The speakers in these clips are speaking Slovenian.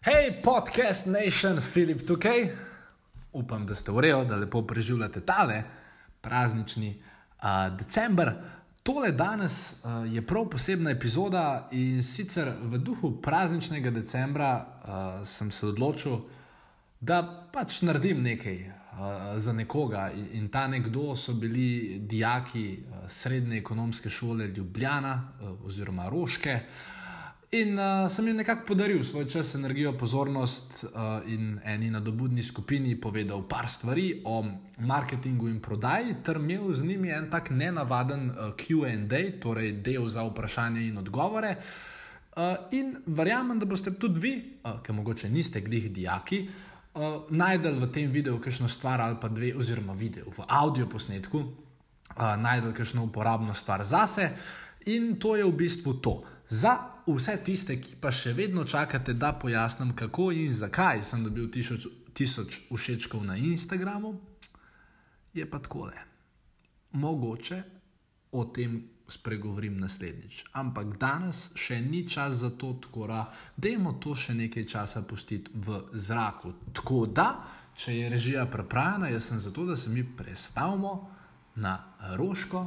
Hej, podcast Nation, Filip tukaj. Upam, da ste v redu, da lepo preživljate tale praznični uh, december. Tole danes uh, je prav posebna epizoda in sicer v duhu prazničnega decembra uh, sem se odločil, da pač naredim nekaj uh, za nekoga. In, in ta nekdo so bili dijaki uh, srednje ekonomske šole Ljubljana uh, oziroma Roške. In uh, sem jim nekako podaril svoj čas, energijo, pozornost uh, in eni nadobudni skupini povedal par stvari o marketingu in prodaji, ter imel z njimi en tak nenavaden uh, QA, torej del za vprašanje in odgovore. Uh, in verjamem, da boste tudi vi, uh, ki mogoče niste glih dijaki, uh, najdel v tem videu kakšno stvar ali pa dve, oziroma video v audio posnetku, uh, najdel kakšno uporabno stvar zase. In to je v bistvu to. Za vse tiste, ki pa še vedno čakate, da pojasnim, kako in zakaj sem dobil tisoč, tisoč všečkov na Instagramu, je pa takole. Mogoče o tem spregovorim naslednjič, ampak danes še ni čas za to, tako da dajmo to še nekaj časa pustiti v zraku. Tako da, če je režija prepravljena, jaz sem zato, da se mi predstavimo na roško.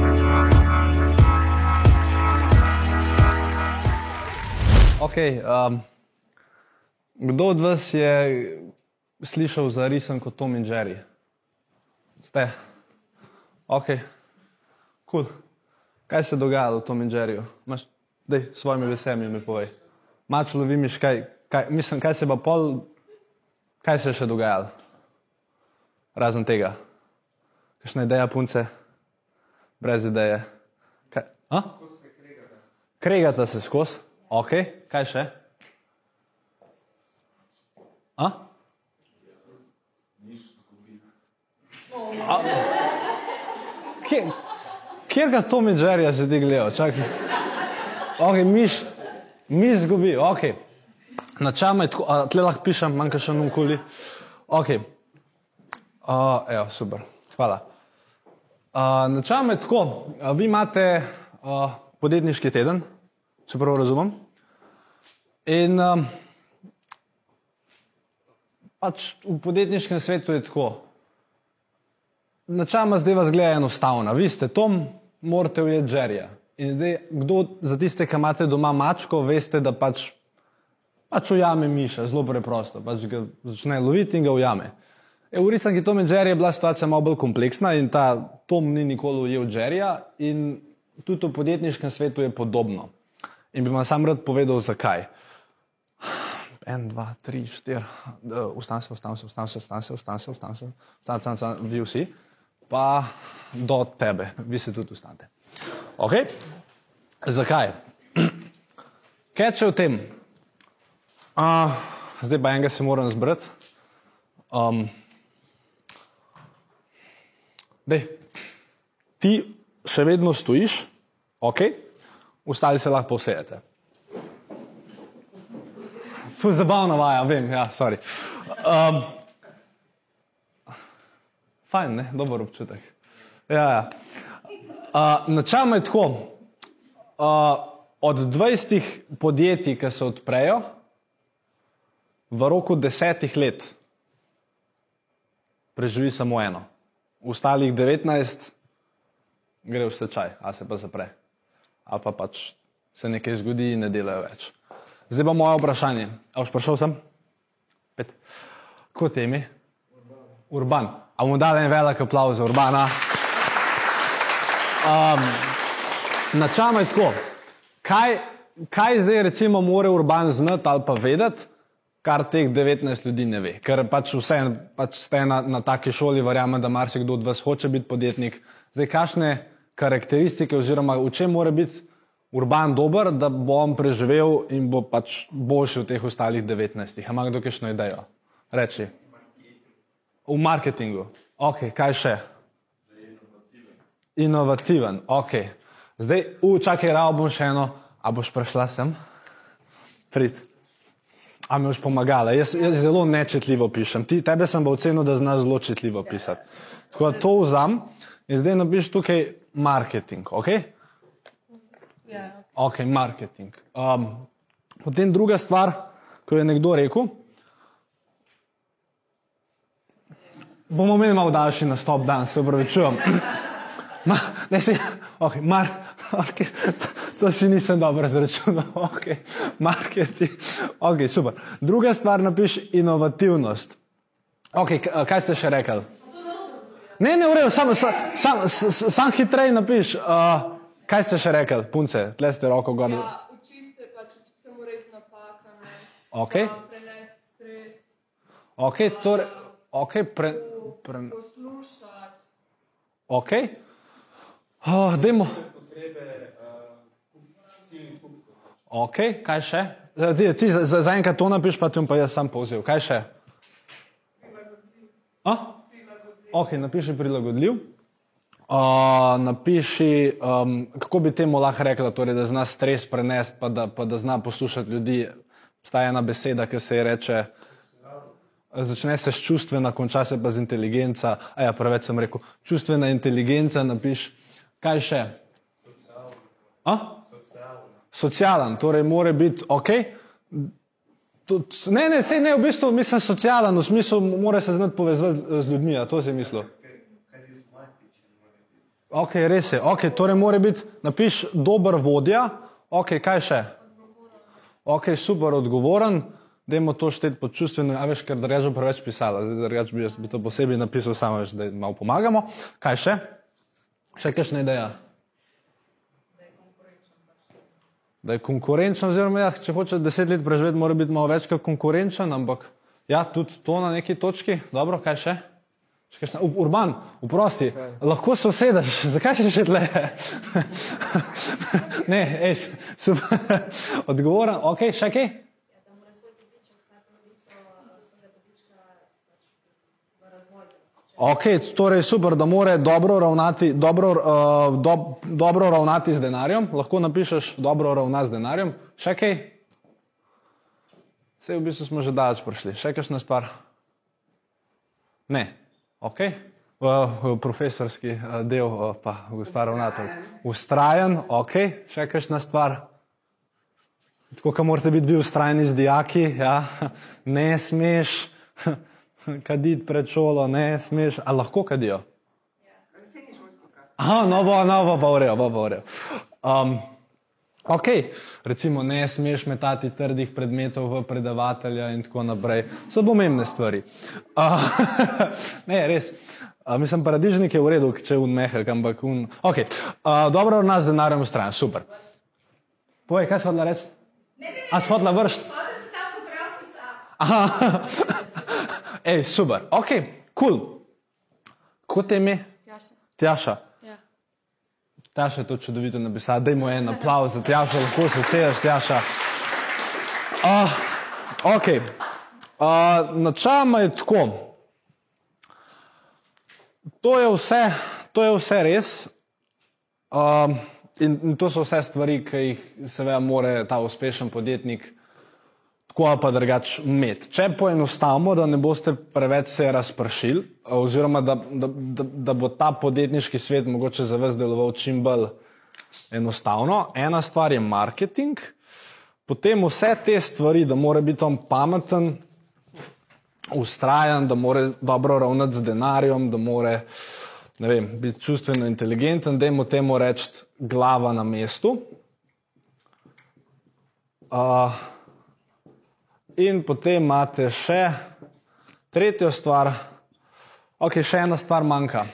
Okay, um, kdo od vas je slišal za risen kot Tom in Jerry? Ste? Ok, cool. Kaj se dogaja v Tom in Jerryju? Maš, dej, s svojimi veselmi mi povej. Mač lovimiš, kaj, kaj, mislim, kaj se pa pol, kaj se je še dogajalo? Razen tega. Kakšna ideja punce? Brez ideje. Kaj? A? Kregata se skozi. Ok, kaj še? A? A? Kje, kjer ga Tom in Jerry se ti gledajo? Čakaj. Ok, miš, miš zgubi, ok. Na čame, tle lahko pišem, manjka še nunkoli. Ok. Uh, evo, super, hvala. Uh, na čame tako, uh, vi imate uh, podjetniški teden, če prav razumem. In um, pač v podjetniškem svetu je tako. Načeloma zdaj vas gleda enostavno. Vi ste Tom, morate ujeti Jerryja. In zdaj, kdo za tiste, ki imate doma mačko, veste, da pač, pač ujame miša, zelo preprosto. Pač ga začne loviti in ga ujame. E, v resnici Tom in Jerry je bila situacija malo bolj kompleksna in ta Tom ni nikoli ujel Jerryja in tudi v podjetniškem svetu je podobno. In bi vam sam rad povedal, zakaj. En, dva, tri, štiri, ustani se, ustani se, ustani se, ustani se, ustani se, ustani se, ustani se, ustani se, pa do tebe, vi se tudi ustanete. Ok? Zakaj? Kaj če v tem? Uh, zdaj pa enega se moram zbrati. Um, dej, ti še vedno stojiš, ok? Ostali se lahko posejete. Zabavna vaja, vem, ja, sorry. Um, fajn, ne, dober občutek. Ja, ja. Uh, Načelno je tako. Uh, od 20 podjetij, ki se odprejo, v roku desetih let preživi samo eno. Ostalih 19 gre v stečaj, a se pa zapre. Ali pa pač se nekaj zgodi in ne delajo več. Zdaj pa moje vprašanje. A už prišel sem? Pet. Kot je ime? Urban. Urban. A bomo dali en velik aplauz za Urbana? Um, Načelno je tako. Kaj, kaj zdaj recimo mora Urban znati ali pa vedeti, kar teh 19 ljudi ne ve? Ker pač vse pač ste na, na taki šoli, verjamem, da marsikdo od vas hoče biti podjetnik. Zdaj, kakšne karakteristike oziroma v čem mora biti urban dober, da bo on preživel in bo pač boljši od teh ostalih 19. Ima kdo kakšno idejo? Reči. V marketingu. Ok, kaj še? Inovativen, ok. Zdaj, u, čakaj, rao bom še eno. A boš prišla sem? Prid. A mi boš pomagala? Jaz, jaz zelo nečitljivo pišem. Ti, tebe sem pa ocenil, da znaš zelo čitljivo pisati. Tako da to vzam in zdaj napiš tukaj marketing, ok? Ja, Ok, marketing. Um, potem druga stvar, ko je nekdo rekel, bomo imeli malo daljši nastop danes, se upravičujem. Ma, ne si, ok, mar, ok, to si nisem dobro zračunal, ok, marketing, ok, super. Druga stvar napiši inovativnost. Ok, kaj ste še rekli? Ne, ne, v redu, sam, sam, sam, sam, sam hitreje napiš. Uh, kaj ste še rekli, punce, tle ste roko gor. ja uči se pač, uči se mu res napaka, ne. Ok. Pa Prenesti stres, Ok, torej, ok, pre, pre, poslušati. ok. Oh, dajmo. Ok, kaj še? Zdaj, Ti, ti za- za- zaenkrat to napiš, pa ti bom pa jaz sam povzel. Kaj še? A? Ok, napiši prilagodljiv. Uh, napiši, um, kako bi temu lahko rekla, torej, da zna stres prenesti, pa da, pa da zna poslušati ljudi. Obstaja ena beseda, ki se ji reče, začne se s čustvena, konča se pa z inteligenca. A ja, preveč sem rekel, čustvena inteligenca, napiš, kaj še? A? Socialen, torej mora biti ok. Tud, ne, ne, sej ne, v bistvu mislim socialen, v smislu mora se znati povezati z ljudmi, a to si mislil. Ok, res je. Ok, torej mora biti, napiš dober vodja. Ok, kaj še? Ok, super, odgovoren. Dajmo to šteti pod čustveno, a veš, ker drugače bo preveč pisala, drugače bi jaz bi to posebej napisal, samo veš, da malo pomagamo. Kaj še? Še kakšna ideja? Da je konkurenčen, oziroma ja, če hoče deset let preživeti, mora biti malo več kot konkurenčen, ampak ja, tudi to na neki točki. Dobro, kaj še? Še kakšna- Urban, uprosti, lahko se usedeš, zakaj si še tle? ne, ej. Odgovoren, ok, še kaj? Ok, torej super, da mora dobro ravnati, dobro, uh, do, dobro ravnati z denarjem. Lahko napišeš dobro ravna z denarjem. Še kaj? Vse v bistvu smo že daleč prišli. Še kakšna stvar? Ne. Ok. Uh, profesorski uh, del, uh, pa gospa ravnatelj. Ustrajen, ok. Še kakšna stvar? Tako, kot morate biti vi ustrajni z dijaki, ja? ne smeš kaditi pred šolo, ne smeš, a lahko kadijo. Aha, no bo, no bo, bo urejo, bo, bo urejo. Um, ok, recimo ne smeš metati trdih predmetov v predavatelja in tako naprej. So pomembne stvari. Uh, ne, res. Uh, mislim, paradižnik je v redu, če je un mehek, ampak un. Ok, uh, dobro, nas denarjem ustrajan, super. Povej, kaj si hodila reči? A si hodila vršt? Aha, ej, super, ok, kul. Cool. Kako te ime? Tjaša. Tjaša. Ja. Tjaša je to čudovito napisala. Dajmo en aplauz za Tjašo, lahko se sedeš, Tjaša. Uh, ok, uh, načeloma je tako. To je vse, to je vse res. Um, in, in to so vse stvari, ki jih seveda mora ta uspešen podjetnik tako ali pa drugače imeti. Če poenostavimo, da ne boste preveč se razpršili, oziroma da, da, da, da bo ta podjetniški svet mogoče za vas deloval čim bolj enostavno. Ena stvar je marketing, potem vse te stvari, da mora biti on pameten, ustrajen, da mora dobro ravnati z denarjem, da mora ne vem, biti čustveno inteligenten, da mu temu reči glava na mestu. Uh, in potem imate še tretjo stvar, ok, še ena stvar manjka.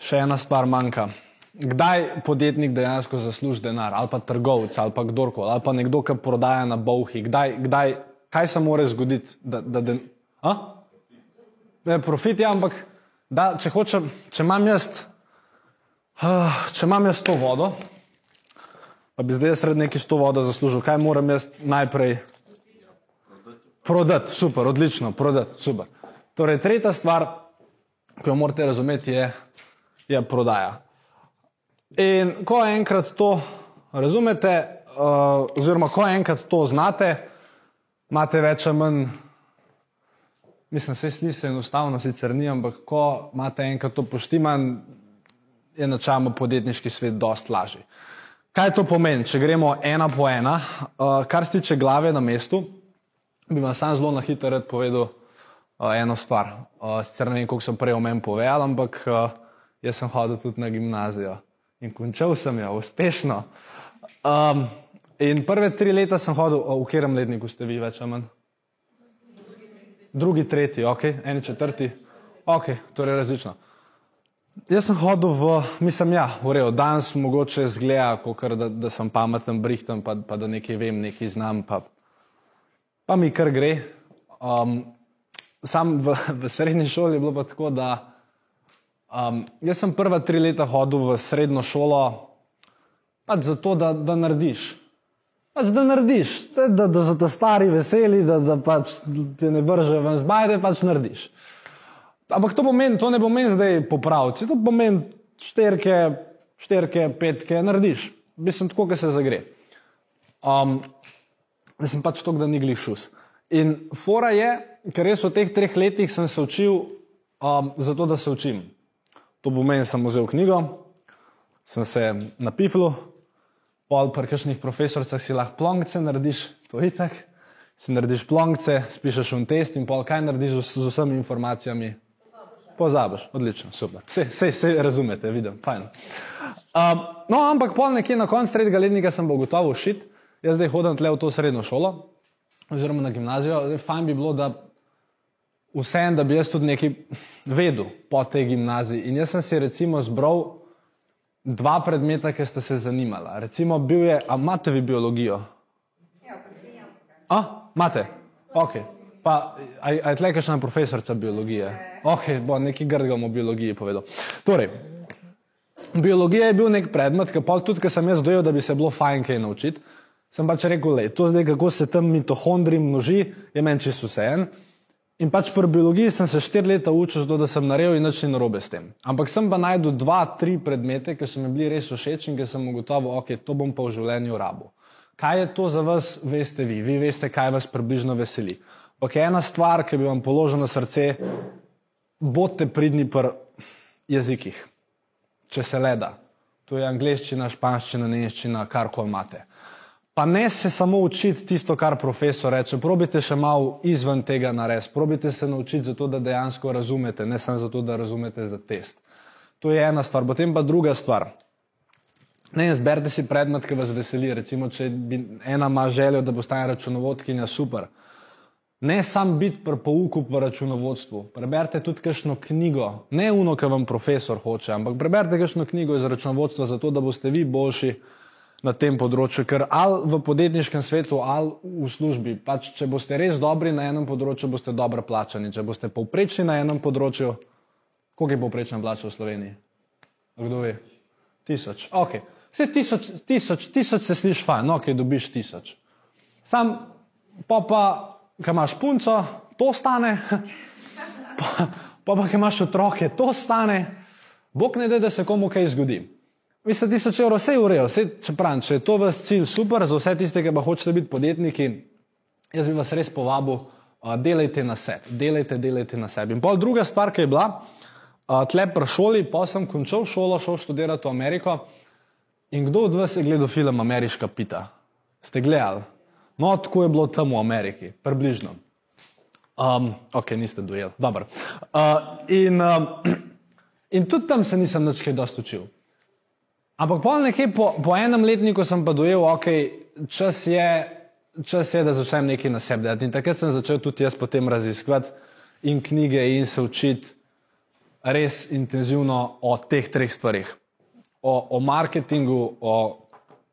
Še ena stvar manjka. Kdaj podjetnik dejansko zasluži denar, ali pa trgovec, ali pa kdorkoli, ali pa nekdo, ki prodaja na bolhi, kdaj, kdaj, kaj se mora zgoditi, da, da den... A? Ne, profit je, ampak da, če hočem, če imam jaz, uh, če imam jaz to vodo, pa bi zdaj jaz sred neki s to vodo zaslužil, kaj moram jaz najprej prodati, super, odlično, prodati, super. Torej, tretja stvar, ki jo morate razumeti, je, je prodaja. In ko enkrat to razumete, uh, oziroma ko enkrat to znate, imate več ali manj, mislim, se sliši enostavno, sicer ni, ampak ko imate enkrat to poštiman, je načeloma podjetniški svet dost lažji. Kaj to pomeni, če gremo ena po ena? Uh, kar se tiče glave na mestu, bi vam sam zelo na hitro rad povedal uh, eno stvar. Uh, sicer ne vem, koliko sem prej o meni povedal, ampak uh, jaz sem hodil tudi na gimnazijo in končal sem jo uspešno. Um, in prve tri leta sem hodil, uh, v katerem letniku ste vi več ali manj? Drugi, tretji, ok, eni četrti, ok, torej različno. Jaz sem hodil v, mislim, ja, v redu, danes mogoče zgleda, kot da, da sem pameten, brihten, pa, pa da nekaj vem, nekaj znam, pa, pa mi kar gre. Um, sam v, v srednji šoli je bilo pa tako, da um, jaz sem prva tri leta hodil v srednjo šolo, pač zato, da, da narediš. Pač da narediš, da, da, da so te stari veseli, da, da pač te ne vrže ven zbajde, pač narediš. Ampak to, pomeni, to ne pomeni zdaj popraviti, to pomeni šterke, šterke, petke, narediš. Mislim, tako, da se zagre. Um, mislim pač to, da ni glih šus. In fora je, ker res v teh treh letih sem se učil um, zato, da se učim. To pomeni, sem vzel knjigo, sem se napifil, pol pri kakšnih profesorcah si lahko plonce narediš, to je tako. Si narediš plonce, spišeš un test in pol kaj narediš z, z vsemi informacijami, Pozabiš, odlično, super. Vse, vse, vse razumete, vidim, fajn. Um, no, ampak pol nekje na koncu tretjega letnika sem bo gotovo šit. Jaz zdaj hodim tle v to srednjo šolo, oziroma na gimnazijo. Zdaj, fajn bi bilo, da vsem, da bi jaz tudi nekaj vedel po tej gimnaziji. In jaz sem si recimo zbral dva predmeta, ki ste se zanimala. Recimo bil je, a imate vi biologijo? A, imate? Ok. Pa, a, a je tle kakšna profesorica biologije? Ok, bo nekaj grdega o biologiji povedal. Torej, biologija je bil nek predmet, ki pa tudi, ker sem jaz dojel, da bi se bilo fajn kaj naučiti, sem pač rekel, le, to zdaj, kako se tam mitohondri množi, je meni čisto vse en. In pač pri biologiji sem se štiri leta učil, zato da sem naredil in nič ni narobe s tem. Ampak sem pa najdel dva, tri predmete, ki so mi bili res všeč in ki sem ugotovil, ok, to bom pa v življenju rabo. Kaj je to za vas, veste vi, vi veste, kaj vas približno veseli. Ok, ena stvar, ki bi vam položil na srce, bodite pridni pri jezikih, če se le da. To je angliščina, španščina, nemščina, kar koli imate. Pa ne se samo učiti tisto, kar profesor reče, probite še malo izven tega narediti, probite se naučiti zato, da dejansko razumete, ne samo zato, da razumete za test. To je ena stvar. Potem pa druga stvar. Ne, zberite si predmet, ki vas veseli. Recimo, če bi ena ima željo, da postane računovodkinja, super. Ne sam biti pri pouku v računovodstvu. Preberite tudi kakšno knjigo, ne uno, ki vam profesor hoče, ampak preberite kakšno knjigo iz računovodstva, zato da boste vi boljši na tem področju, ker ali v podjetniškem svetu, ali v službi, pač, če boste res dobri na enem področju, boste dobro plačani. Če boste povprečni na enem področju, koliko je povprečna plača v Sloveniji? Kdo ve? Tisoč. Okay. Vse tisoč, tisoč, tisoč se sliši fajn, no, ki dobiš tisoč. Sam pa, pa ki imaš punco, to stane, pa, pa, pa ki imaš otroke, to stane. Bog ne da, da se komu kaj zgodi. Mislim, tisoč evrov vse je urejo, vse čeprav, če je to vas cilj super, za vse tiste, ki pa hočete biti podjetniki, jaz bi vas res povabil, uh, delajte na sebi, delajte, delajte na sebi. In pol druga stvar, ki je bila, uh, tle pri šoli, pa sem končal šolo, šel študirati v Ameriko in kdo od vas je gledal film Ameriška pita? Ste gledali? No, tako je bilo tam v Ameriki, približno. Um, ok, niste dojeli, dobro. Uh, in, um, in tudi tam se nisem nič kaj dosti učil. Ampak pol nekje po, po enem letniku sem pa dojel, okay, čas, čas je, da začnem nekaj na sebi delati. In takrat sem začel tudi jaz potem raziskovati in knjige in se učiti res intenzivno o teh treh stvarih. O, o marketingu, o,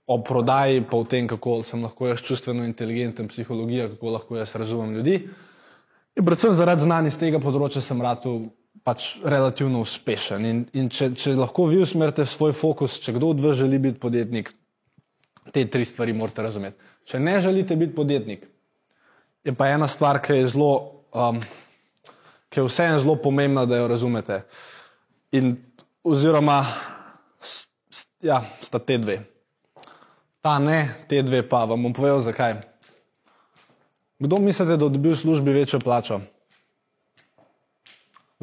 o prodaji, pa o tem, kako sem lahko jaz čustveno inteligenten, psihologija, kako lahko jaz razumem ljudi. In predvsem zaradi znanja z tega področja sem rad pač relativno uspešen. In, in če, če lahko vi usmerite svoj fokus, če kdo od vas želi biti podjetnik, te tri stvari morate razumeti. Če ne želite biti podjetnik, je pa ena stvar, ki je zelo um, ki je vseeno zelo pomembna, da jo razumete. In, oziroma, s, s, ja, sta te dve. Ta ne, te dve pa vam bom povedal, zakaj. Kdo mislite, da dobi v službi večjo plačo?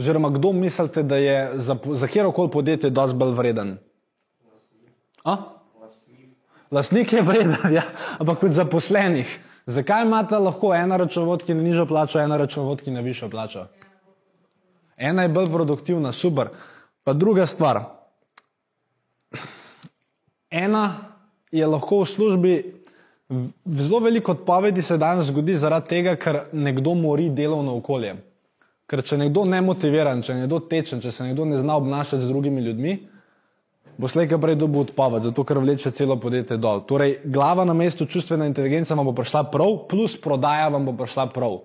Oziroma, kdo mislite, da je za, za kjerkoli podjetje dosti bolj vreden? A? Lastnik je vreden, ja, ampak kot zaposlenih. Zakaj imate lahko ena računovodka na nižjo plačo, ena računovodka na višjo plačo? Ena je bolj produktivna, super. Pa druga stvar. Ena je lahko v službi, zelo veliko odpovedi se danes zgodi zaradi tega, ker nekdo mori delovno okolje. Ker če je nekdo nemotiviran, če je nekdo tečen, če se nekdo ne zna obnašati z drugimi ljudmi, bo slejka prej dobil odpoved, zato ker vleče celo podjetje dol. Torej, glava na mestu čustvena inteligenca vam bo prišla prav, plus prodaja vam bo prišla prav.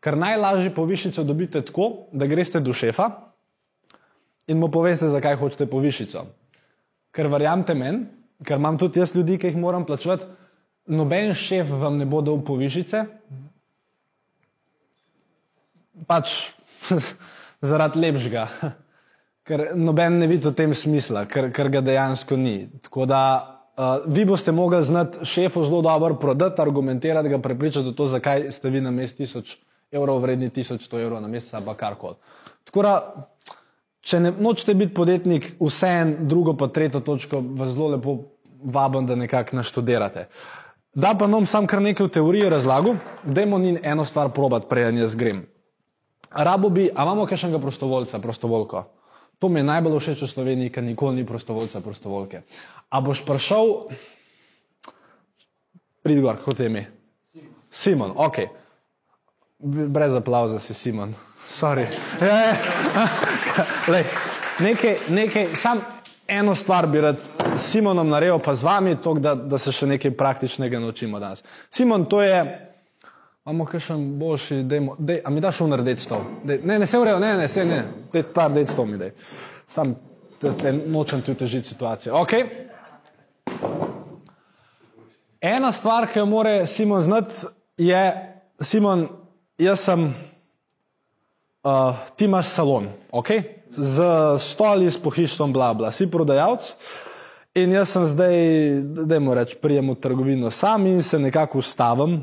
Ker najlažje povišico dobite tako, da greste do šefa in mu poveste, zakaj hočete povišico. Ker verjamete meni, ker imam tudi jaz ljudi, ki jih moram plačevati, noben šef vam ne bo dal povišice, pač zaradi lepšega. Ker noben ne vidi v tem smisla, ker, ker ga dejansko ni. Tako da uh, vi boste mogli znati šefu zelo dobro prodati, argumentirati, ga prepričati v to, zakaj ste vi na mestu 1000 evrov vredni 1100 evrov na mesec ali pa karkoli. Tako da, če ne nočete biti podjetnik, vseen drugo pa tretjo točko vas zelo lepo vabim, da nekako naštudirate. Da pa nam sam kar nekaj v teoriji razlagal, dajmo ni eno stvar probat, preden jaz grem. Rabo bi, a imamo kakšnega prostovoljca, prostovoljko? To mi je najbolj všeč v Sloveniji, ker nikoli ni prostovoljca, prostovoljke. A boš prišel, prid gor, kako te ime? Simon, ok. Brez aplauza si Simon. Sorry. Ja, ja. Lej, nekaj, nekaj, sam eno stvar bi rad s Simonom naredil, pa z vami, to, da, da se še nekaj praktičnega naučimo danes. Simon, to je, imamo kakšen boljši, dejmo, dej, a mi daš v rdeč stol? Dej, ne, ne, se urejo, ne, ne, se ne, dej, ta rdeč stol mi dej. Sam te, te nočem ti utežiti situacijo. Okay. Ena stvar, ki jo mora Simon znati, je, Simon, jaz sem, uh, ti imaš salon, okay? z stoli, s pohištvom, bla, bla, si prodajalec. In jaz sem zdaj, da mu reč, prijem v trgovino sam in se nekako ustavim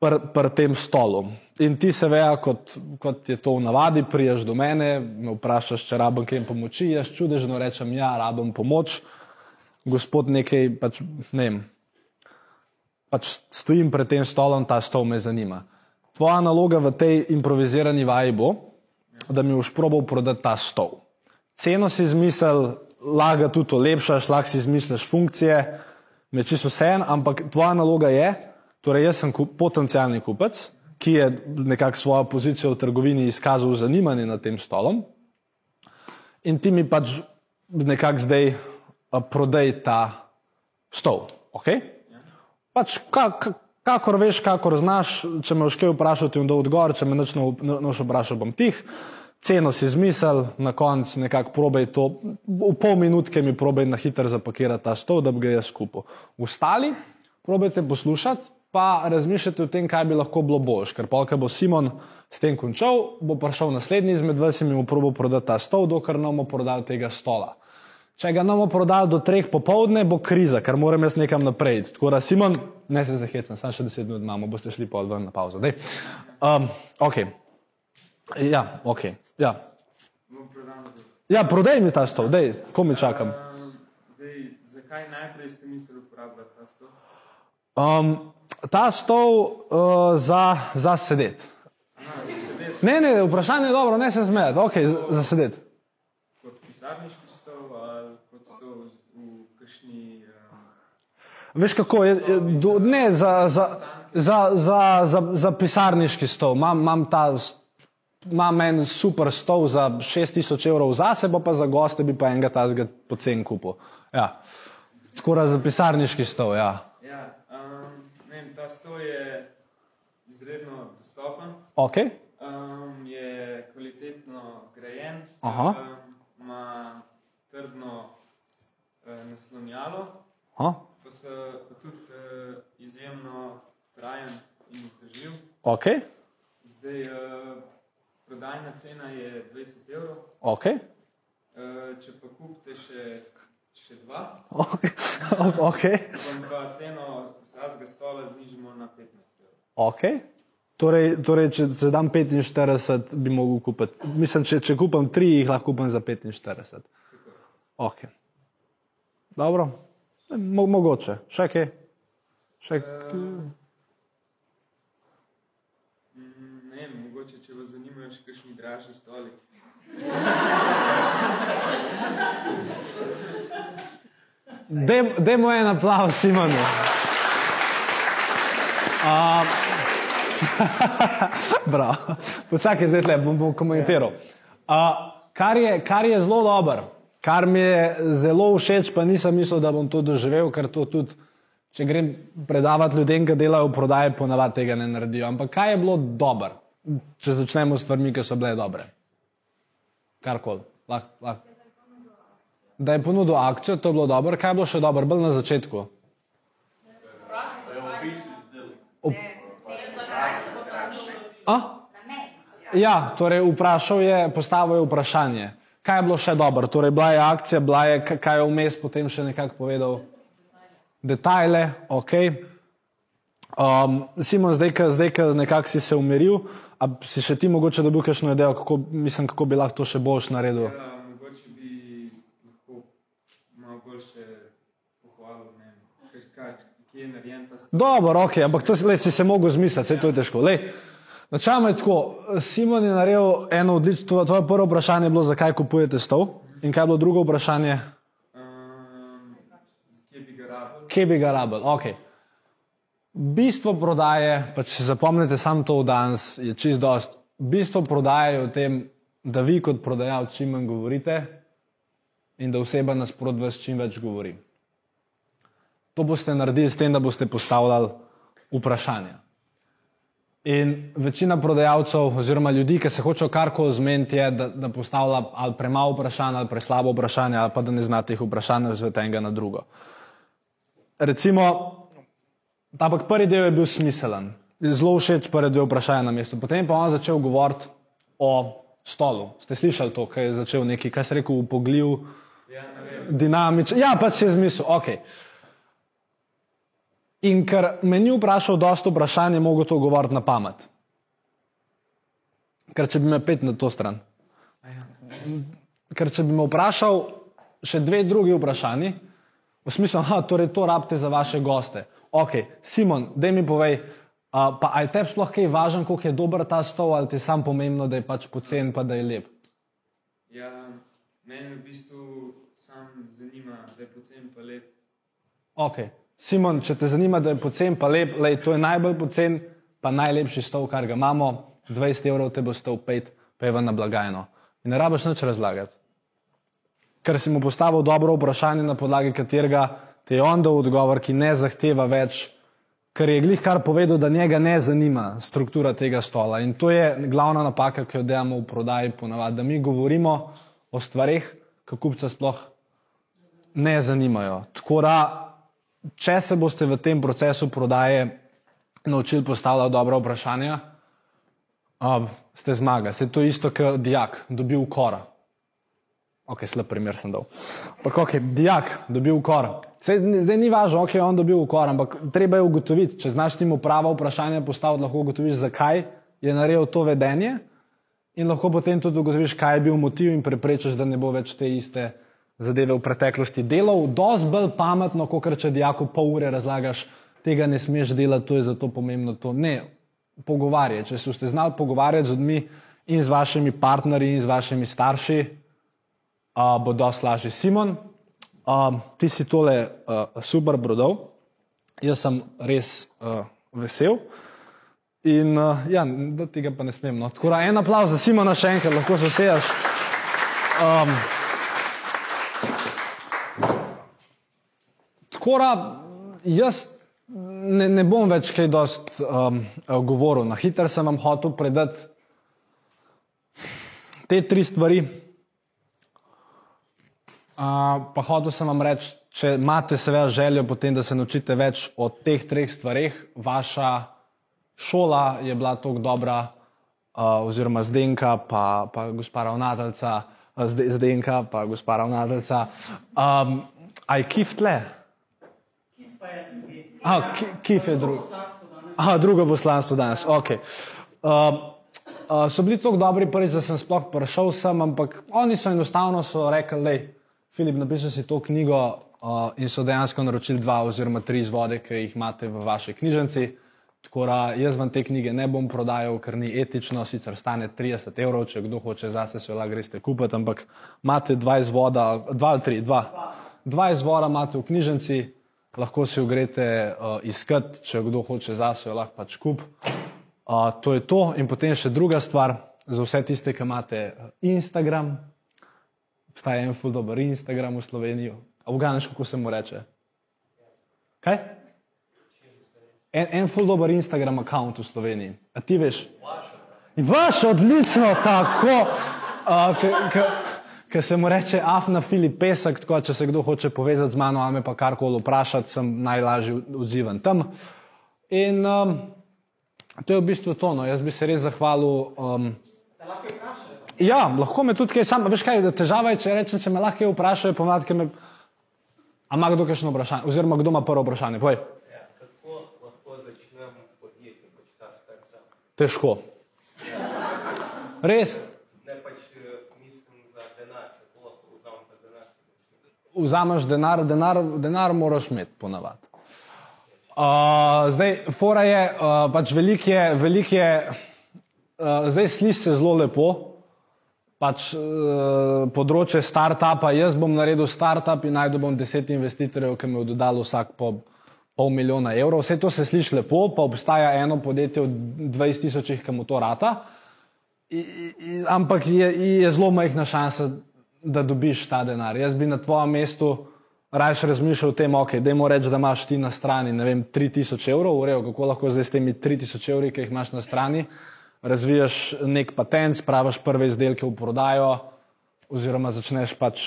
pri pr tem stolu. In ti se veja, kot, kot je to v navadi, priješ do mene, me vprašaš, če rabim kaj pomoči, jaz čudežno rečem, ja, rabim pomoč. Gospod nekaj, pač, ne vem, pač stojim pred tem stolom, ta stol me zanima. Tvoja naloga v tej improvizirani vaji bo, da mi boš probal prodati ta stol. Ceno si izmisel, laga tudi olepšaš, lahko si izmisliš funkcije, me čisto vse en, ampak tvoja naloga je, torej jaz sem kup, potencijalni kupec, ki je nekako svojo pozicijo v trgovini izkazal zanimanje nad tem stolom in ti mi pač nekako zdaj a, prodaj ta stol. Okay? Pač, ka, ka, kakor veš, kakor znaš, če me boš kaj vprašal, ti bom dal odgovor, če me nič ne bo- noš vprašal, bom tih. Ceno si izmisel, na koncu nekako probaj to, v pol minutke mi probaj na hitro zapakirati ta stol, da bi ga jaz skupil. Ostali, probajte poslušati, pa razmišljate o tem, kaj bi lahko bilo boljš, ker polka bo Simon s tem končal, bo prišel naslednji izmed vas in mi bo probal prodati ta stol, dokler ne bomo prodali tega stola. Če ga ne bomo prodali do treh popovdne, bo kriza, ker moram jaz nekam naprej. Tako da, Simon, ne se zahecam, samo še deset minut imamo, boste šli pa ven na pauzo. Dej. Um, ok. Ja, ok. Ja. ja, prodaj mi ta stol, dej, ko mi čakam. Zdaj, zakaj najprej ste mislili uporabljati ta stol? Um, ta stol uh, za, za sedeti. Ne, ne, vprašanje je dobro, ne se zmedeti, ok, za, za sedeti. Kot pisarniški stol ali kot stol v kakšni. Um, Veš kako je, je do, ne za, za, za, za, za, za pisarniški stol. Imam, imam ta, imam en super stol za 6000 evrov za sebo, pa za goste bi pa enega tazga pocen kupil. Ja. Tako da za pisarniški stol, ja. Ta stol je izredno dostopen, Ok, um, je kvalitetno grajen, Aha. um, ima trdno uh, naslonjalo, Aha. pa, so, pa tudi uh, izjemno trajen in vzdržljiv. ok, Zdaj, uh, prodajna cena je 20 evrov, Ok. uh, če pa kupite še, še dva, Ok. vam pa ceno vsakega stola znižimo na 15 evrov. Ok. Torej, torej, če se dam 45, bi mogel kupiti. Mislim, če, če kupim 3, jih lahko kupim za 45. Ok. Dobro. Mo, mogoče. Še kaj? Še kaj? Mm, Ne vem, mogoče če vas zanimajo še kakšni dražji stoli. Dej- Dajmo en aplav Simonu. Uh, Bravo. Počakaj, zdaj tle, bom, bom komentiral. Uh, kar, je, kar je zelo dobro, kar mi je zelo všeč, pa nisem mislil, da bom to doživel, ker to tudi, če grem predavati ljudem, ki delajo v prodaji, ponavadi tega ne naredijo. Ampak kaj je bilo dobro, če začnemo s stvarmi, ki so bile dobre? Karkoli. Lah, lah. Da je ponudil akcijo, to je bilo dobro. Kaj je bilo še dobro, bolj na začetku? A? Ja, torej vprašal je, postavil je vprašanje. Kaj je bilo še dobro? Torej, bila je akcija, bila je, kaj je vmes potem še nekako povedal. Detajle, ok. Um, Simon, zdaj, ko zdaj, ko nekako si se umiril, a si še ti mogoče dobil kakšno idejo, kako, mislim, kako bi lahko to še boljš naredil? Ja, mogoče bi lahko malo boljše pohvalil, ne vem, kaj, kaj, kje je narejen ta stol. Dobro, ok, ampak to lej, si se mogel zmisliti, vse to je težko. Načeloma je tako, Simon je naredil eno odlično, tvoje, tvoje prvo vprašanje je bilo, zakaj kupujete stol in kaj je bilo drugo vprašanje, Um, kje bi ga rabil? rabili. Okay. Bistvo prodaje, pa če zapomnite samo to v danes, je čist dost. Bistvo prodaje je v tem, da vi kot prodajalec čim manj govorite in da oseba nasprot vas čim več govori. To boste naredili s tem, da boste postavljali vprašanja. In večina prodajalcev, oziroma ljudi, ki se hočejo karkoli zmeniti, je, da, da postavlja ali premalo vprašanj, ali preslabo vprašanje, ali pa da ne zna teh vprašanj razviti enega na drugo. Recimo, ampak prvi del je bil smiselen, zelo všeč prvi dve vprašanja na mestu. Potem je pa on začel govoriti o stolu. Ste slišali to, kaj je začel neki, kaj se je rekel, upogljiv, Ja, dinamičen. Ja, pač si je zmislil, ok. In ker me ni vprašal dosta vprašanj, je mogel to govoriti na pamet. Ker če bi me pet na to stran. Ker če bi me vprašal še dve drugi vprašanji, v smislu, da torej to rabite za vaše goste. Ok, Simon, daj mi povej, a, pa aj tebi sploh kaj važno, koliko je dober ta stol, ali ti je sam pomembno, da je pač pocen, pa da je lep. Ja, mene v bistvu sam zanima, da je pocen pa lep. Ok, Simon, če te zanima, da je pocen, pa lep, lej, to je najbolj pocen, pa najlepši stol, kar ga imamo, 20 evrov te bo stal 5, pa je ven na blagajno. In ne rabiš nič razlagati. Ker si mu postavil dobro vprašanje, na podlagi katerega te je on dal odgovor, ki ne zahteva več, ker je glih kar povedal, da njega ne zanima struktura tega stola. In to je glavna napaka, ki jo delamo v prodaji ponavadi, da mi govorimo o stvarih, ki kupca sploh ne zanimajo. Tako da, če se boste v tem procesu prodaje naučili postavljati dobra vprašanja, um, ste zmaga. Se to je isto, kot dijak, dobil kora. Ok, slab primer sem dal. Ampak, ok, dijak, dobil kor. Sej, zdaj ni važno, ok, on dobil kor, ampak treba je ugotoviti, če znaš temu prava vprašanja postaviti, lahko ugotoviš, zakaj je naredil to vedenje in lahko potem tudi ugotoviš, kaj je bil motiv in preprečiš, da ne bo več te iste zadeve v preteklosti delal. Dosti bolj pametno, kot če dijaku pol ure razlagaš, tega ne smeš delati, to je zato pomembno. To. Ne, pogovarjati. Če se boste znali pogovarjati z ljudmi in z vašimi partnerji in z vašimi starši, uh, bo dosti lažje. Simon, uh, ti si tole uh, super brodov, jaz sem res uh, vesel. In uh, ja, da tega pa ne smem. No. Tako da en aplauz za Simona še enkrat, lahko se sejaš. Um, tako da jaz ne, ne bom več kaj dost um, govoril. Na hitro sem vam hotel predati te tri stvari. Uh, pa hotel sem vam reči, če imate seveda željo potem, da se naučite več o teh treh stvareh, vaša šola je bila tako dobra, uh, oziroma Zdenka, pa, pa gospa ravnateljica, Zde- Zdenka, pa gospa ravnateljica. Um, aj kif tle? Aha, ki, kif je drugo? Aha, drugo poslanstvo danes. Okay. Um, uh, so bili tako dobri prvič, da sem sploh prišel sem, ampak oni so enostavno so rekli, da Filip, napiši si to knjigo uh, in so dejansko naročili dva oziroma tri izvode, ki jih imate v vaši knjižnici. Tako da jaz vam te knjige ne bom prodajal, ker ni etično, sicer stane 30 evrov, če kdo hoče zase se lahko greste kupiti, ampak imate dva izvoda, dva ali tri, dva. Dva izvora imate v knjižnici, lahko si jo greste uh, iskat, če kdo hoče zase, lahko pač kup. Uh, to je to. In potem še druga stvar, za vse tiste, ki imate uh, Instagram, obstaja en ful dober Instagram v Sloveniji. Afganiš, kako se mu reče? Kaj? En, en ful dober Instagram račun v Sloveniji. A ti veš? Vaš, odlično, tako. Ker se mu reče Afna Filip Pesek, tako če se kdo hoče povezati z mano, a me pa karkoli vprašati, sem najlažje odziven tam. In um, to je v bistvu to. No. Jaz bi se res zahvalil. Um, ja, lahko me tudi kaj sam, veš kaj, da težava je, če rečem, če me lahko vprašajo, pomadke me. A ima kdo kakšno vprašanje? Oziroma, kdo ima prvo vprašanje? Povej. Ja, kako lahko začnem podjetje, pač ta startup? Težko. Res, Ne pač eh, mislim za denar, kako lahko vzamem ta denar. Vzameš denar, denar, denar moraš imeti ponavadi. Uh, zdaj, fora je, uh, pač velik je, velik je uh, zdaj sliši se zelo lepo, pač uh, področje startupa, jaz bom naredil startup in najdel bom deset investitorjev, ki mi bodo dali vsak po pol milijona evrov. Vse to se sliši lepo, pa obstaja eno podjetje od 20 tisočih, ki mu to rata. I, i, ampak je, je zelo majhna šansa, da dobiš ta denar. Jaz bi na tvojem mestu raje razmišljal o tem, ok, da jim reči, da imaš ti na strani ne vem, 3000 evrov, urejo, kako lahko zdaj s temi 3000 evri, ki jih imaš na strani, razvijaš nek patent, spraviš prve izdelke v prodajo, oziroma začneš pač,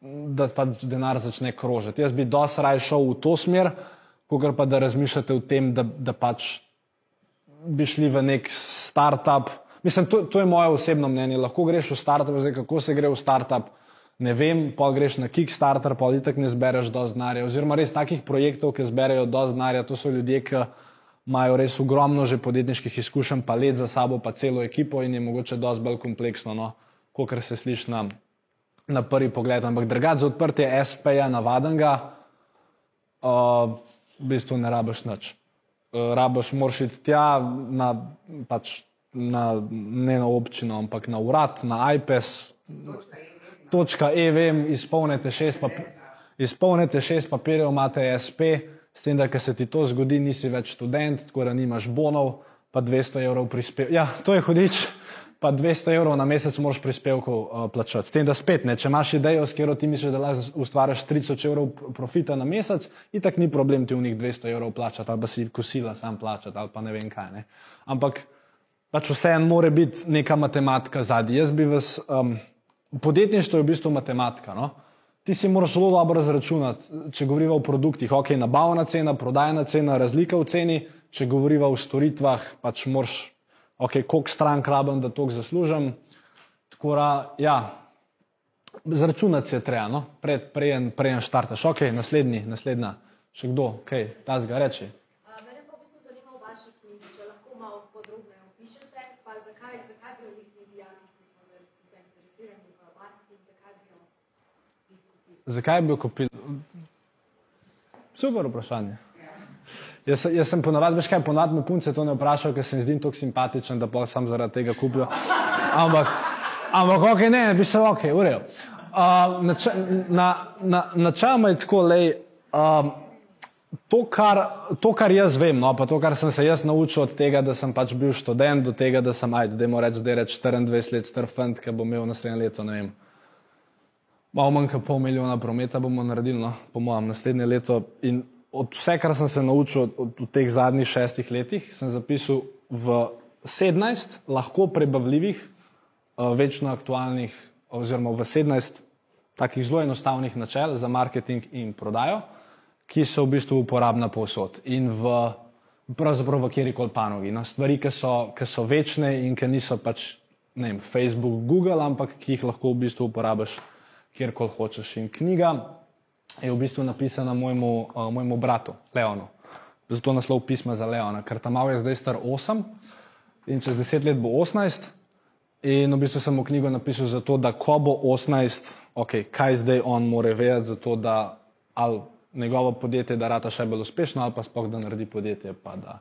da pač denar začne krožiti. Jaz bi dosti raje šel v to smer, kot pa da razmišljate o tem, da, da pač bi šli v nek startup. Mislim, to, to je moje osebno mnenje. Lahko greš v startup, zdaj kako se gre v startup, ne vem, pa greš na Kickstarter, pa ti tako ne zbereš dosti denarja. Oziroma res takih projektov, ki zberejo dosti denarja, to so ljudje, ki imajo res ogromno že podjetniških izkušenj, pa let za sabo, pa celo ekipo in je mogoče dosti bolj kompleksno, no, kot se sliši na, na prvi pogled. Ampak drugače za odprtje SP-ja navadenga, uh, v bistvu ne rabiš nič. Uh, rabiš moraš iti tja, na, pač na, ne na občino, ampak na urad, na iPes. Točka E, vem, izpolnite šest, pap izpolnite šest papirjev, imate SP, s tem, da ko se ti to zgodi, nisi več študent, tako da nimaš bonov, pa 200 evrov prispevkov. Ja, to je hudič, pa 200 evrov na mesec moraš prispevkov uh, plačati. S tem, da spet ne, če imaš idejo, s katero ti misliš, da lahko ustvariš 3000 evrov profita na mesec, itak ni problem ti v njih 200 evrov plačati, ali pa si kosila sam plačati, ali pa ne vem kaj. Ne. Ampak pač vseeno mora biti neka matematika zadnji. Jaz bi vas, um, podjetništvo je v bistvu matematika. No? Ti si moraš zelo dobro zračunati, če govorimo o produktih, ok, nabavna cena, prodajna cena, razlika v ceni, če govorimo o storitvah, pač moraš, ok, koliko strank rabim, da to zaslužim. Tako da, ja, zračunati se je treba, no? pred, prejen, prejen štartaš. Ok, naslednji, naslednja, še kdo, kaj, ta zga reči. A, Mene pa v bistvu zanima v vaši knjigi, če lahko malo podrobneje opišete, pa zakaj, zakaj bi bili ti dijaki, ki smo za- zainteresirani v marketing, zakaj bi jo jih kupili? Zakaj bi jo kupili? Super vprašanje. Jaz, jaz sem ponavadi, veš kaj, ponavadi me punce to ne vprašajo, ker se mi zdi tako simpatičen, da pa sam zaradi tega kupijo. Ampak, ampak ok, ne, bi se ok, urejo. Uh, nač, na, na, načeloma je tako, lej, um, to, kar, to, kar jaz vem, no, pa to, kar sem se jaz naučil od tega, da sem pač bil študent, do tega, da sem, ajde, da reč, da je reč 24 let star fant, ki bo imel naslednje leto, ne vem, malo manj kot pol milijona prometa bomo naredili, no, po mojem, naslednje leto. In od vse, kar sem se naučil od teh zadnjih šestih letih, sem zapisal v 17 lahko prebavljivih, uh, večno aktualnih, oziroma v 17 takih zelo enostavnih načel za marketing in prodajo, ki so v bistvu uporabna povsod. In v pravzaprav v kjeri koli panogi. No? Stvari, ki so, ki so večne in ki niso pač vem, Facebook, Google, ampak ki jih lahko v bistvu uporabiš kjerkoli hočeš. In knjiga je v bistvu napisana mojemu, uh, mojemu bratu, Leonu. Zato naslov pisma za Leona, ker tam je zdaj star 8 in čez 10 let bo 18. In v bistvu sem mu knjigo napisal zato, da ko bo 18, okay, kaj zdaj on more vedeti, zato da ali njegovo podjetje, da rata še bolj uspešno, ali pa sploh da naredi podjetje, pa da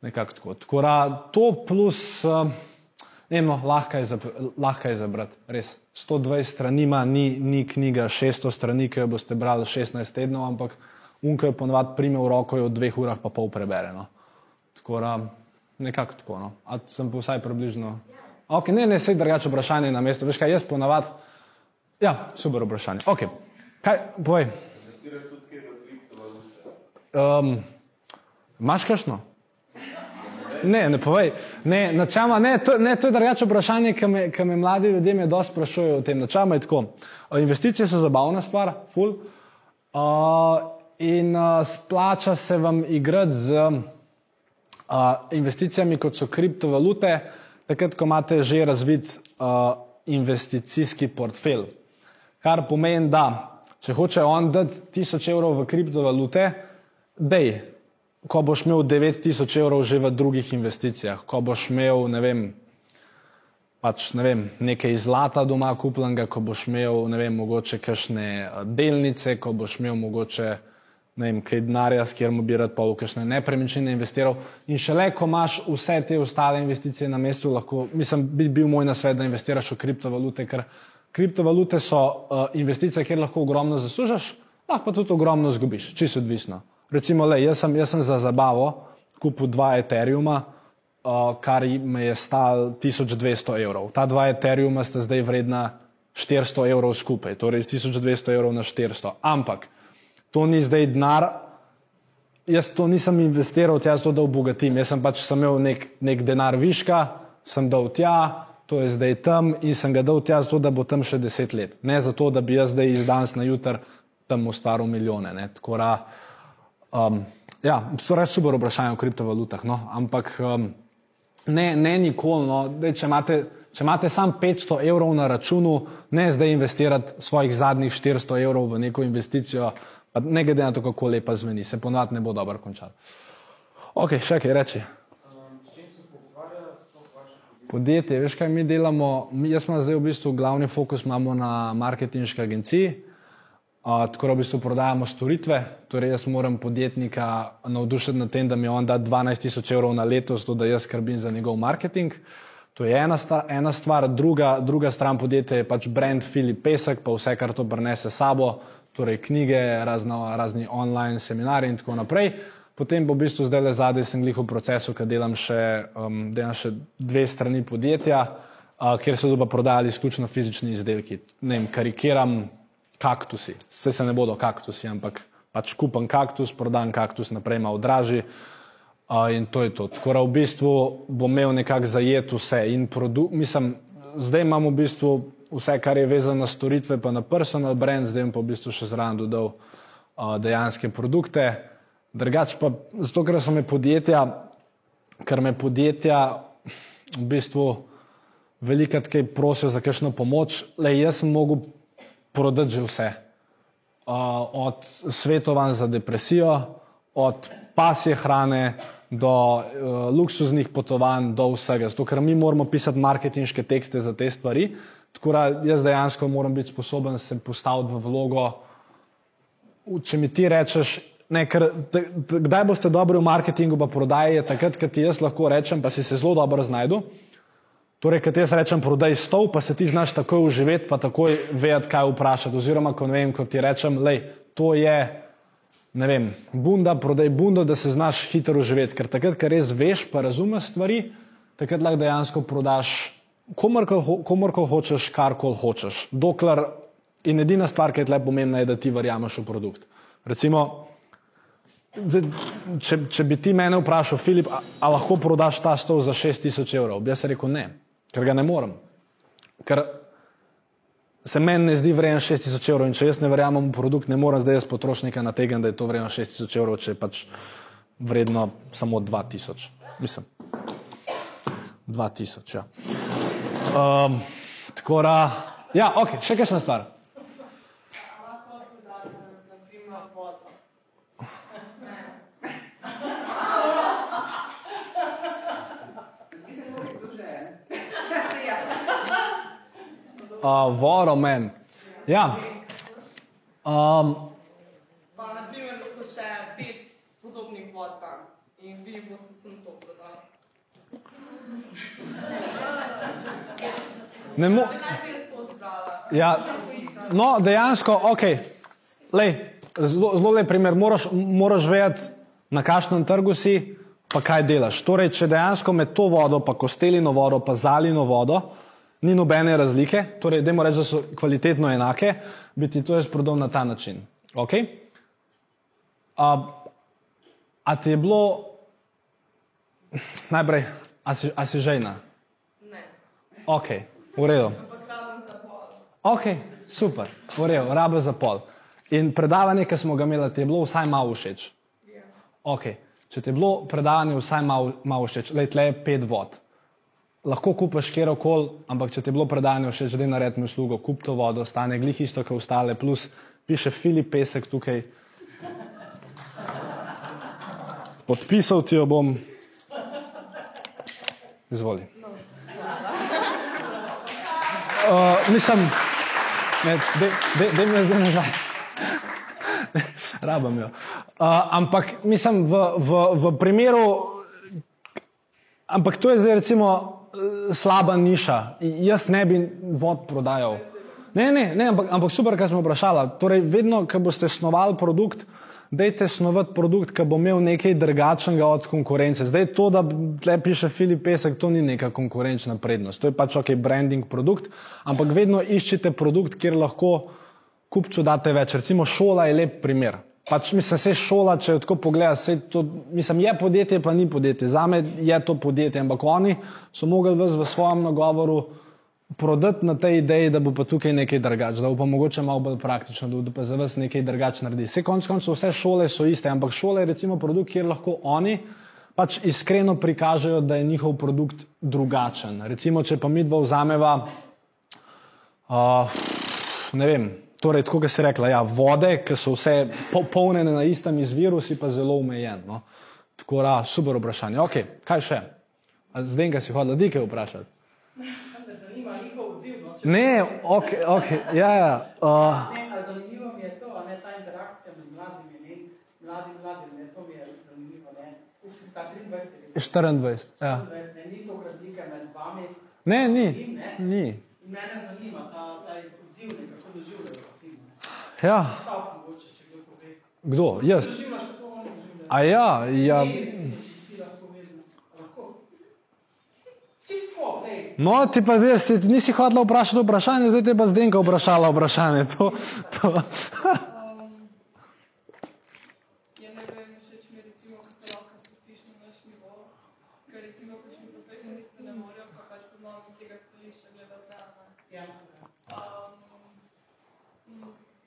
nekako tako. Tako da to plus, uh, ne no, lahko je, lahko je zabrati, res. 120 strani ima, ni, ni knjiga 600 strani, ki jo boste brali 16 tednov, ampak unka jo ponovadi prime v roko in v dveh urah pa pol prebere. No. Tako da nekako tako. No. A sem pa vsaj približno. Ok, ne, ne, sej drugače vprašanje na mestu. Veš kaj, jaz ponavadi. Ja, super vprašanje. Ok, kaj, povej. Um, Imaš kakšno? Ne, ne povej. Ne, načama, ne, to, ne, to je drugače vprašanje, ki me, ki me mladi ljudje me dosti sprašujejo o tem. Načama je tako. Investicije so zabavna stvar, ful. Uh, in uh, splača se vam igrati z uh, investicijami, kot so kriptovalute, takrat, ko imate že razvit uh, investicijski portfelj. Kar pomeni, da če hoče on dati 1000 evrov v kriptovalute, dej, ko boš imel 9000 evrov že v drugih investicijah, ko boš imel, ne vem, pač, ne vem, nekaj zlata doma kupljenega, ko boš imel, ne vem, mogoče kakšne eh, delnice, ko boš imel mogoče, ne vem, kaj denarja, s katerim bi rad pa v kakšne nepremičnine investiral. In šele, ko imaš vse te ostale investicije na mestu, lahko, mislim, bi bil moj nasvet, da investiraš v kriptovalute, ker kriptovalute so uh, investicije, kjer lahko ogromno zaslužiš, lahko pa tudi ogromno zgubiš, čisto odvisno. Recimo, le, jaz, sem, jaz sem za zabavo kupil dva Ethereuma, uh, kar me je stal 1200 evrov. Ta dva Ethereuma sta zdaj vredna 400 evrov skupaj, torej z 1200 evrov na 400. Ampak to ni zdaj denar, jaz to nisem investiral tja, zato da obogatim. Jaz sem pač sem imel nek, nek denar viška, sem dal tja, to je zdaj tam in sem ga dal tja, zato da bo tam še deset let. Ne zato, da bi jaz zdaj iz danes na jutr tam ustvaril milijone. Ne. Tako da, um, ja, to je res super vprašanje o kriptovalutah, no. ampak um, ne, ne nikoli. No. Dej, če imate, če imate samo 500 evrov na računu, ne zdaj investirati svojih zadnjih 400 evrov v neko investicijo, pa ne glede na to, kako lepa zveni, se ponovadi ne bo dobro končalo. Ok, še kaj reči. Podjetje, veš kaj mi delamo? Mi, jaz imam zdaj v bistvu glavni fokus na marketinški agenciji, uh, tako da v bistvu prodajamo storitve. Torej, jaz moram podjetnika navdušiti na tem, da mi on da 12 tisoč evrov na leto, zato da jaz skrbim za njegov marketing. To je ena, sta, ena stvar, druga, druga stran podjetja je pač brand Filip Pesek, pa vse, kar to prenese s sabo, torej knjige, razno, razni online seminari in tako naprej. Potem bo v bistvu zdaj le zadnji, sem glih v procesu, ker delam še, um, delam še dve strani podjetja, uh, kjer se bodo prodajali izključno fizični izdelki. Ne vem, karikiram kaktusi. Vse se ne bodo kaktusi, ampak pač kupam kaktus, prodam kaktus naprej, malo dražji. Uh, in to je to. Tako da v bistvu bom imel nekako zajet vse. In produ, mislim, zdaj imam v bistvu vse, kar je vezano na storitve, pa na personal brand, zdaj pa v bistvu še zraven dodal uh, dejanske produkte. Drugač pa zato, ker so me podjetja, ker me podjetja v bistvu velikrat kaj prosijo za kakšno pomoč, le jaz sem mogel prodati že vse. Uh, od svetovanj za depresijo, od pasje hrane do uh, luksuznih potovanj, do vsega. Zato, ker mi moramo pisati marketinške tekste za te stvari, tako da jaz dejansko moram biti sposoben se postaviti v vlogo. Če mi ti rečeš, ne, ker, t, t, kdaj boste dobri v marketingu, pa prodaji, je takrat, ko ti jaz lahko rečem, pa si se zelo dobro znajdu. Torej, kad jaz rečem, prodaj stol, pa se ti znaš takoj uživeti, pa takoj vedeti, kaj vprašati. Oziroma, ko, vem, ko ti rečem, lej, to je, ne vem, bunda, prodaj bundo, da se znaš hitro uživeti. Ker takrat, ker res veš, pa razumeš stvari, takrat lahko dejansko prodaš komorkoli hočeš, karkoli hočeš. Dokler in edina stvar, ki je tle pomembna, je, da ti verjameš v produkt. Recimo, zdaj, če, če bi ti mene vprašal, Filip, a, a lahko prodaš ta stol za 6000 evrov, bi jaz rekel ne, ker ga ne morem. Ker se meni ne zdi vreden 6000 evrov in če jaz ne verjamem v produkt, ne morem zdaj jaz potrošnika nategati, da je to vredno 6000 evrov, če pač vredno samo 2000. Mislim, 2000. Ja. Um, tako da, ja, ok, še kakšna stvar. Lahko dodate, na primer, vodo. Uh, Voro men. Ja. Um, Pa, na primer, da so še pet podobnih vod tam in vi boste sem to prodali. ne mo Zakaj bi jaz to zbrala? ja, no, dejansko, ok. Lej, zelo, zelo lep primer. Moraš, moraš vedeti, na kakšnem trgu si, pa kaj delaš. Torej, če dejansko med to vodo, pa kostelino vodo, pa zalino vodo, ni nobene razlike, torej, dajmo reči, da so kvalitetno enake, bi ti to jaz prodal na ta način. Okay? A, a ti je bilo najprej, a si, a si žejna? Ne, Ok, v redu. Ok, super, v redu, rabe za pol. In predavanje, ki smo ga imeli, ti je bilo vsaj malo všeč. Ja. Ok, če ti je bilo predavanje vsaj malo, malo všeč, le tle je pet vod. Lahko kupiš kjerkoli, ampak če ti je bilo predavanje všeč, da naredi mi uslugo, kup to vodo, stane glih isto, kot ostale, plus piše Filip Pesek tukaj. Podpisal ti jo bom. Izvoli. Uh, mislim, de me zdaj nazaj. Rabam jo. Uh, ampak mislim, v, v, v primeru, ampak to je zdaj recimo slaba niša. Jaz ne bi vod prodajal. Ne, ne, ne ampak, ampak super, kar smo vprašali. Torej, vedno, ko boste snovali produkt, dajte snovati produkt, ki bo imel nekaj drugačnega od konkurence. Zdaj to, da tle piše Filip Pesek, to ni neka konkurenčna prednost. To je pač ok, branding produkt, ampak vedno iščite produkt, kjer lahko kupcu date več. Recimo šola je lep primer. Pač mislim, se šola, če jo tako pogledaš, saj to, mislim, je podjetje, pa ni podjetje. Zame je to podjetje, ampak oni so mogli vas v svojem nagovoru prodati na tej ideji, da bo pa tukaj nekaj drugače, da bo pa mogoče malo bolj praktično, da bo pa za vas nekaj drugače naredi. Vse konc koncev vse šole so iste, ampak šola je recimo produkt, kjer lahko oni pač iskreno prikažejo, da je njihov produkt drugačen. Recimo, če pa mi dva vzameva, uh, ne vem, torej, tako kot si rekla, ja, vode, ki so vse po, polnjene na istem izviru, si pa zelo omejen. No? Tako da, super vprašanje. Ok, kaj še? Zdaj, kaj si hodila, dike vprašati. Ne, ok, ok, ja, ja. Uh, Ne, zanimivo mi je to, a ne ta interakcija med mladimi, ne, mladim, mladim, ne, to mi je zanimivo, ne. Koliko si star, 23, 24, ja. 24, ne, ni to razlike med vami Ne, ni, in ne. ni. In mene zanima ta, ta odziv, ne, kako doživljajo recimo. Ja, kdo? Jaz. A ja, ja. No, ti pa si, nisi hodila vprašati vprašanje, zdaj te pa zdenka vprašala vprašanje. To, to. Ja, ne vem, všeč mi je recimo, ko se lahko spustiš na naš nivo, ker recimo, kakšni profesoristi ne morejo, pa pač ponovno z tega stališča gledati. a ne. Ja. Um,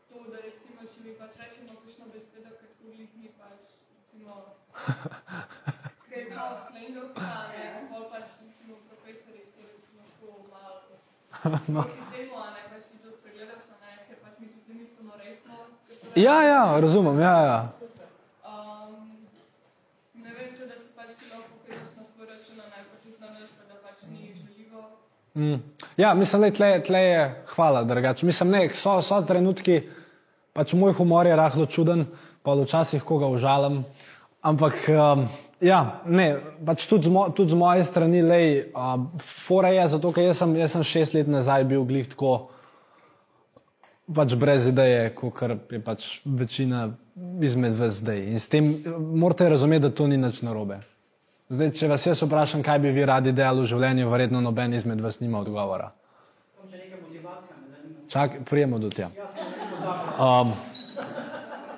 to, da recimo, če mi pač rečemo kakšno besedo, ker kuglih mi pač, recimo, kaj je kao slengovska, ne, pol pač recimo profesori so recimo tako malo, no. temu, a ne, pač ti to spregledaš, a ne, ker pač mi tudi ne mislimo resno. ker to Ja, ja, razumem, ja, ja. Um, ne vem, če da si pač ti lahko pokažeš na svoj račun, a ne pa tudi na naš, pa da pač ni želivo. Mm. Ja, mislim, da tle, tle je hvala, drugače. Mislim, ne, so, so trenutki, pač moj humor je rahlo čuden, pa včasih koga užalim. Ampak, um, ja, ne, pač tudi z, mo, tudi z moje strani, lej, uh, fora je, zato ker jaz sem, jaz sem šest let nazaj bil glih tako, pač brez ideje, kot je pač večina izmed vas zdaj. In s tem morate razumeti, da to ni nič narobe. Zdaj, če vas jaz vprašam, kaj bi vi radi delali v življenju, verjetno noben izmed vas nima odgovora. Čak, prijemo do pozabil. Um,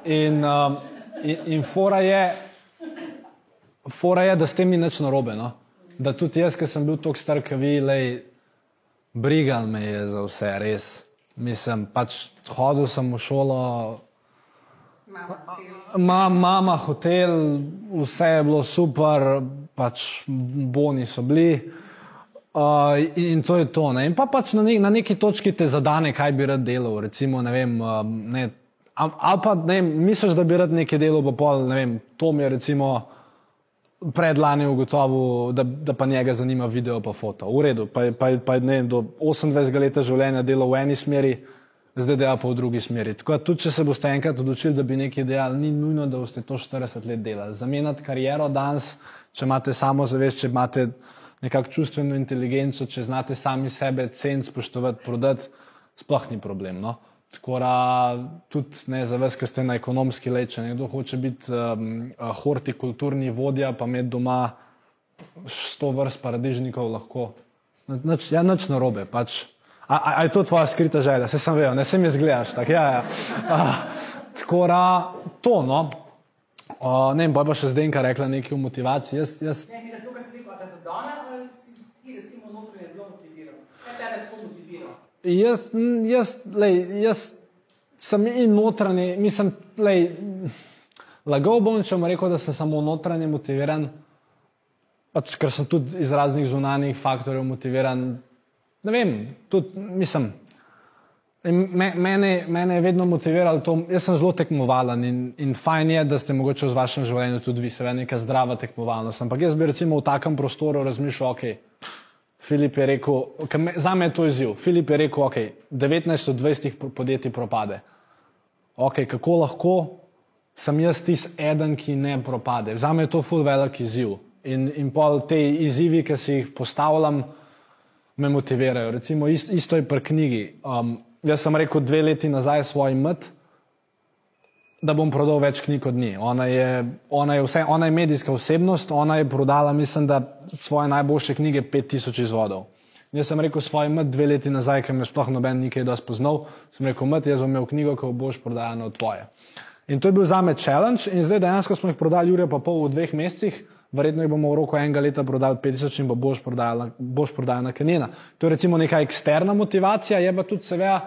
in, um, in, in fora je, fora je, da s tem ni nič narobe. No? Da tudi jaz, ki sem bil tako star, kot vi, lej, brigal me je za vse, res. Mislim, pač hodil sem v šolo, Ma, mama, hotel, vse je bilo super, pač boni so bili. Uh, in to je to. Ne? In pa pač na, ne, na neki točki te zadane, kaj bi rad delal. Recimo, ne vem, uh, ne, ali pa ne misliš, da bi rad nekaj delal, pa pol, ne vem, to mi je recimo predlani ugotovil, da, da pa njega zanima video pa foto. V redu, pa, pa, pa je, do 28 leta življenja delal v eni smeri, zdaj dela pa v drugi smeri. Tako da tudi, če se boste enkrat odločili, da bi nekaj delali, ni nujno, da boste to 40 let delali. Zamenjati kariero danes, če imate samozavest, če imate nekako čustveno inteligenco, če znate sami sebe ceniti, spoštovati, prodati, sploh ni problem. No? Tako da tudi ne, za vas, ki ste na ekonomski leč, če nekdo hoče biti um, hortikulturni vodja, pa imeti doma sto vrst paradižnikov, lahko. Nič, ja, nič narobe. Pač. A, a, a je to tvoja skrita želja? Se sem vedel, ne se mi zgledaš tako. Ja, ja. A, tako da to, no. O, ne vem, boj pa še zdaj nekaj rekla nekaj o motivaciji. Jaz, jaz, Ne, mi to, kar si rekel, a te zadane, ali si ti recimo notranje zelo motiviral? Kaj tebe tako motivira? Jaz, jaz, lej, jaz sem in notranji, mislim, lej, lagal bom, če bom rekel, da sem samo notranji motiviran, pač, ker sem tudi iz raznih zunanjih faktorjev motiviran. Ne vem, tudi mislim. Me, mene, mene je vedno motiviralo to, jaz sem zelo tekmovalen in, in fajn je, da ste mogoče v vašem življenju tudi vi, seveda neka zdrava tekmovalnost. Ampak jaz bi recimo v takem prostoru razmišljal, ok, Filip je rekel, me, za me je to izziv. Filip je rekel, ok, 19 od 20 pro- podjetij propade. Ok, kako lahko sem jaz tisti eden, ki ne propade? Za me je to ful velik izziv. In, in pol te izzivi, ki si jih postavljam, me motivirajo. Recimo ist, isto je pri knjigi. Um, jaz sem rekel dve leti nazaj svoji mat, da bom prodal več knjig od nje. Ona je, ona, je vse, ona je medijska osebnost, ona je prodala, mislim, da svoje najboljše knjige 5000 izvodov. Jaz sem rekel svojim mat dve leti nazaj, ker me sploh noben nikaj dosti poznal, sem rekel, mat, jaz bom imel knjigo, ko boš prodajana od tvoje. In to je bil za me challenge in zdaj dejansko smo jih prodali Jurija pa pol v dveh mesecih, verjetno jih bomo v roku enega leta prodali 5000 in bo boš prodajala, boš prodajana kanjena. To je recimo neka eksterna motivacija, je pa tudi seveda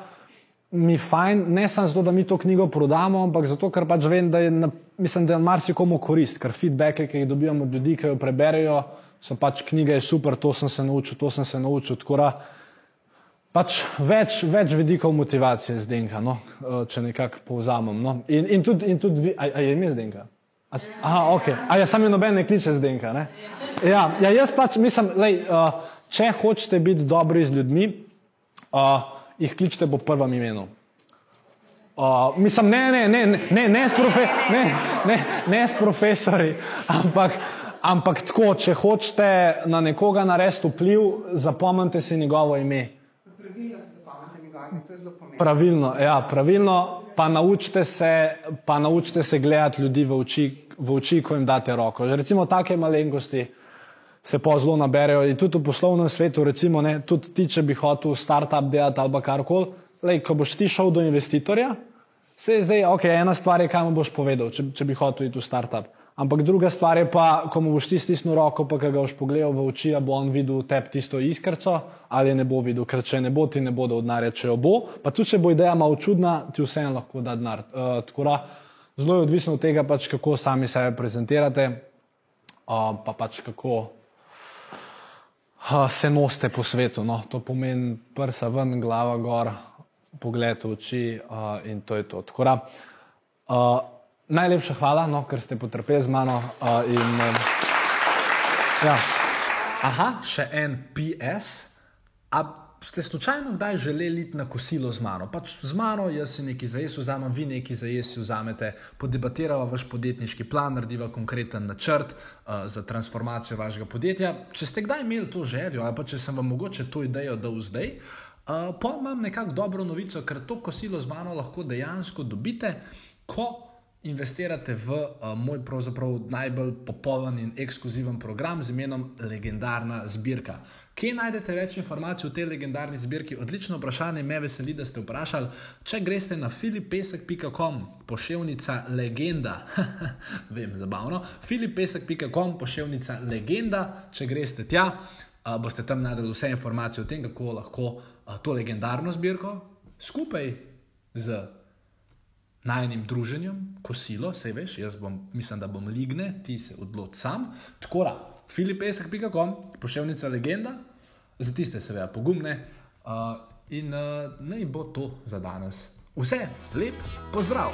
mi fajn, ne samo zato, da mi to knjigo prodamo, ampak zato, ker pač vem, da je, na, mislim, da je marsikomu korist, ker feedbacke, ki jih dobivamo od ljudi, ki jo preberejo, so pač knjige super, to sem se naučil, to sem se naučil. Tako da pač več, več vidikov motivacije zdenka, no, eh, če nekako povzamem. No. In, in tudi, in tudi vi, a, a je ime zdenka? A Aha, ok. A ja, sam je noben ne kliče zdenka, ne? Ja, ja jaz pač mislim, lej, uh, če hočete biti dobri z ljudmi, uh, jih kličite po prvem imenu. Uh, mislim, ne, ne, ne, ne, ne, ne, s profe, ne, ne, ne s profesori, ampak, ampak tako, če hočete na nekoga narediti vpliv, zapomnite si njegovo ime. Pravilno se zapamete njegove ime, to je zelo pomembno. Pravilno, ja, pravilno, pa naučite se, pa naučite se gledati ljudi v oči, v oči, ko jim date roko. Že Recimo take malenkosti se pa zelo naberejo in tudi v poslovnem svetu, recimo, ne, tudi ti, če bi hotel startup delati ali karkoli, lej, ko boš ti šel do investitorja, se je zdaj, ok, ena stvar je, kaj mu boš povedal, če, če bi hotel iti v startup. Ampak druga stvar je pa, ko mu boš ti stisnil roko, pa ga boš pogledal v oči, bo on videl tep tisto iskrco ali je ne bo videl, ker če ne bo, ti ne bo dal denarja, če jo bo. Pa tudi, če bo ideja malo čudna, ti vseeno lahko da denar. Uh, tako da zelo je odvisno od tega, pač, kako sami sebe prezentirate, uh, pa pač kako uh, se noste po svetu. No. To pomeni prsa ven, glava gor, pogled v oči uh, in to je to. Tako da, uh, najlepša hvala, no, ker ste potrpeli z mano. Uh, in, uh, ja. Aha, še en PS. A ste slučajno kdaj želeli iti na kosilo z mano? Pač z mano, jaz si nekaj za jaz vzamem, vi nekaj za jaz vzamete, podebatirava vaš podjetniški plan, narediva konkreten načrt uh, za transformacijo vašega podjetja. Če ste kdaj imeli to željo, ali pa če sem vam mogoče to idejo dal zdaj, uh, pa imam nekako dobro novico, ker to kosilo z mano lahko dejansko dobite, ko investirate v uh, moj pravzaprav najbolj popoln in ekskluziven program z imenom Legendarna zbirka. Kje najdete več informacij o tej legendarni zbirki? Odlično vprašanje, me veseli, da ste vprašali. Če greste na filipesek.com, pošiljka legenda, vem, zabavno, filipesek.com, pošiljka legenda, če greste tja, uh, boste tam najdeli vse informacije o tem, kako lahko uh, to legendarno zbirko skupaj z najnim druženjem, kosilo, sej veš, jaz bom, mislim, da bom ligne, ti se odloč sam. Tako da, filipesek.com, poševnica legenda, za tiste seveda pogumne. Uh, in uh, naj bo to za danes. Vse, lep pozdrav!